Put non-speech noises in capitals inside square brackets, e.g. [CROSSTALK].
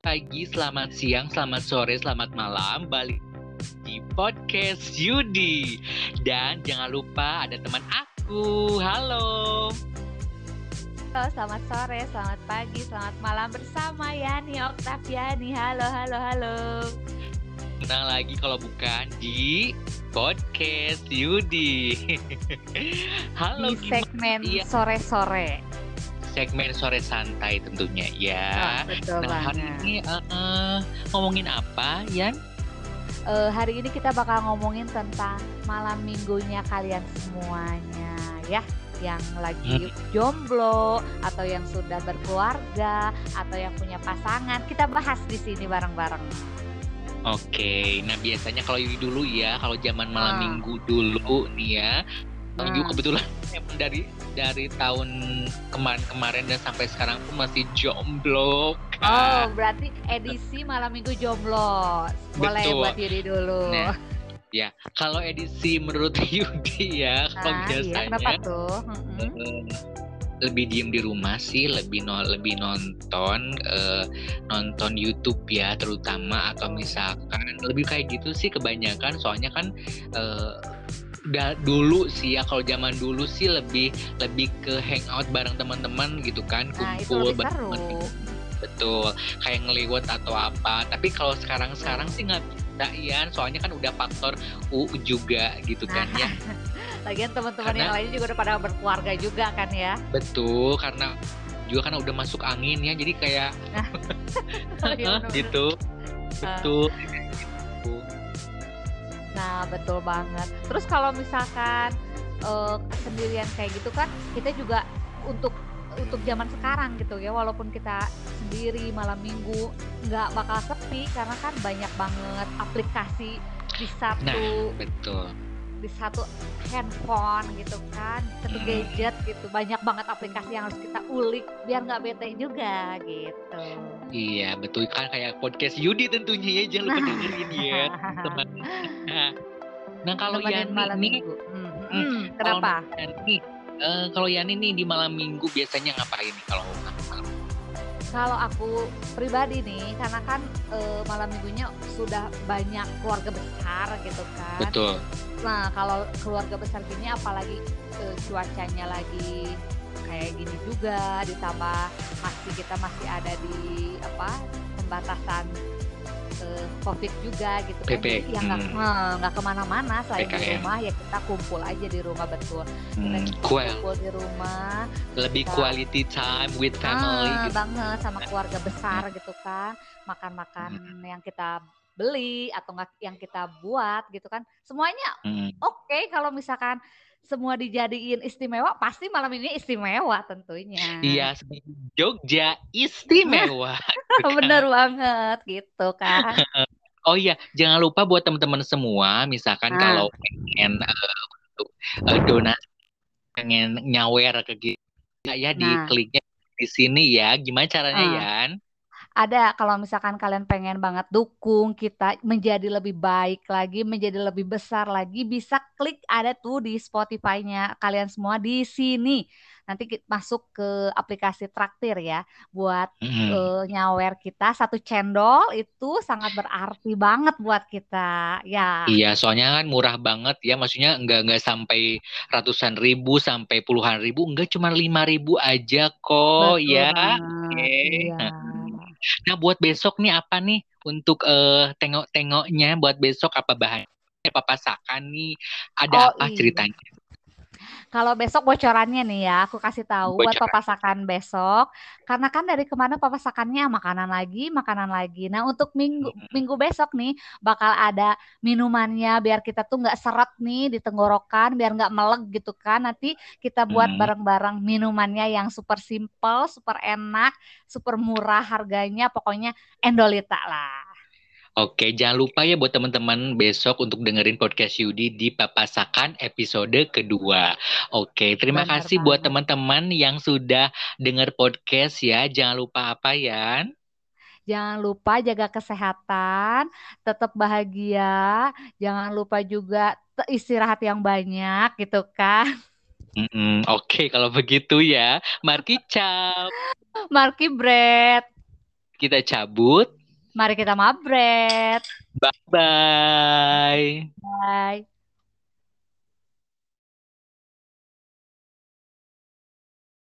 pagi, selamat siang, selamat sore, selamat malam. Balik di podcast Yudi. Dan jangan lupa ada teman aku. Halo. Halo, selamat sore, selamat pagi, selamat malam bersama Yani Oktaviani. Halo, halo, halo. Senang lagi kalau bukan di podcast Yudi. [LAUGHS] halo, di segmen iya. sore-sore segmen sore santai tentunya ya. Oh, betul nah, hari ini uh, uh, ngomongin apa, Yan? Uh, hari ini kita bakal ngomongin tentang malam minggunya kalian semuanya, ya yang lagi hmm. jomblo atau yang sudah berkeluarga atau yang punya pasangan kita bahas di sini bareng-bareng. Oke, nah biasanya kalau dulu ya, kalau zaman malam hmm. minggu dulu nih ya, hmm. juga kebetulan [LAUGHS] dari dari tahun kemarin-kemarin dan sampai sekarang pun masih jomblo. Kan? Oh, berarti edisi malam minggu jomblo. Boleh Betul. buat diri dulu. Nah, ya, kalau edisi menurut [LAUGHS] Yudi ya, nah, kalau iya, biasanya iya, kenapa tuh? Uh, lebih diem di rumah sih, lebih no, lebih nonton uh, nonton YouTube ya terutama atau misalkan lebih kayak gitu sih kebanyakan soalnya kan uh, da, dulu sih ya kalau zaman dulu sih lebih lebih ke hangout bareng teman-teman gitu kan nah, kumpul bareng betul kayak ngeliwat atau apa. Tapi kalau sekarang sekarang sih nggak bisa ya soalnya kan udah faktor u juga gitu kan ya. [LAUGHS] Lagian teman-teman yang lainnya juga udah pada berkeluarga juga kan ya. Betul karena juga kan udah masuk angin ya jadi kayak [LAUGHS] [LAUGHS] nah. gitu. Betul Nah, betul banget. Terus kalau misalkan uh, sendirian kayak gitu kan, kita juga untuk untuk zaman sekarang gitu ya, walaupun kita sendiri malam minggu nggak bakal sepi karena kan banyak banget aplikasi di satu nah, betul di satu handphone gitu kan satu hmm. gadget gitu. Banyak banget aplikasi yang harus kita ulik biar nggak bete juga gitu. Iya betul. Kan kayak podcast Yudi tentunya ya jangan lupa dengerin ya teman. [LAUGHS] Nah kalau Yani malam minggu. Hmm. Hmm, kenapa kalau Yani, uh, kalau Yani nih di malam minggu biasanya ngapain nih kalau kalau aku pribadi nih karena kan e, malam minggunya sudah banyak keluarga besar gitu kan. Betul nah kalau keluarga besar gini apalagi e, cuacanya lagi kayak gini juga ditambah masih kita masih ada di apa pembatasan uh, covid juga gitu kan PP. ya nggak hmm. nggak ke mana-mana selain PKM. di rumah ya kita kumpul aja di rumah betul kita hmm, kumpul di rumah lebih kita, quality time with family ah, gitu. banget sama keluarga besar hmm. gitu kan makan-makan hmm. yang kita beli atau nggak yang kita buat gitu kan semuanya hmm. oke okay kalau misalkan semua dijadiin istimewa, pasti malam ini istimewa tentunya. Iya, Jogja istimewa. Gitu [LAUGHS] kan. Bener banget gitu kan. [LAUGHS] oh iya, jangan lupa buat teman-teman semua, misalkan nah. kalau pengen uh, untuk uh, donasi, pengen nyawer ke kita ya di nah. kliknya di sini ya. Gimana caranya uh. Yan? Ada kalau misalkan kalian pengen banget dukung kita menjadi lebih baik lagi, menjadi lebih besar lagi, bisa klik ada tuh di Spotify-nya kalian semua di sini. Nanti masuk ke aplikasi Traktir ya buat mm. uh, nyawer kita satu cendol itu sangat berarti banget buat kita ya. Iya, soalnya kan murah banget ya, maksudnya enggak enggak sampai ratusan ribu sampai puluhan ribu, enggak cuma lima ribu aja kok Betul ya. Okay. Iya. Nah, buat besok nih apa nih untuk uh, tengok-tengoknya buat besok apa bahannya? Papasakan nih, ada oh, apa iya. ceritanya? Kalau besok bocorannya nih ya, aku kasih tahu Bocoran. buat papasakan besok. Karena kan dari ke mana papasakannya makanan lagi, makanan lagi. Nah untuk minggu hmm. minggu besok nih bakal ada minumannya biar kita tuh nggak seret nih di tenggorokan, biar nggak melek gitu kan. Nanti kita buat bareng-bareng minumannya yang super simple, super enak, super murah harganya. Pokoknya endolita lah. Oke, jangan lupa ya buat teman-teman besok untuk dengerin podcast Yudi di Papasakan episode kedua. Oke, terima Benar kasih banget. buat teman-teman yang sudah denger podcast ya. Jangan lupa apa ya? Jangan lupa jaga kesehatan, tetap bahagia. Jangan lupa juga istirahat yang banyak gitu kan. Mm -mm, Oke, kalau begitu ya. Marki cap. [LAUGHS] Marki bread. kita cabut. Mari kita mabret. Bye-bye. Bye.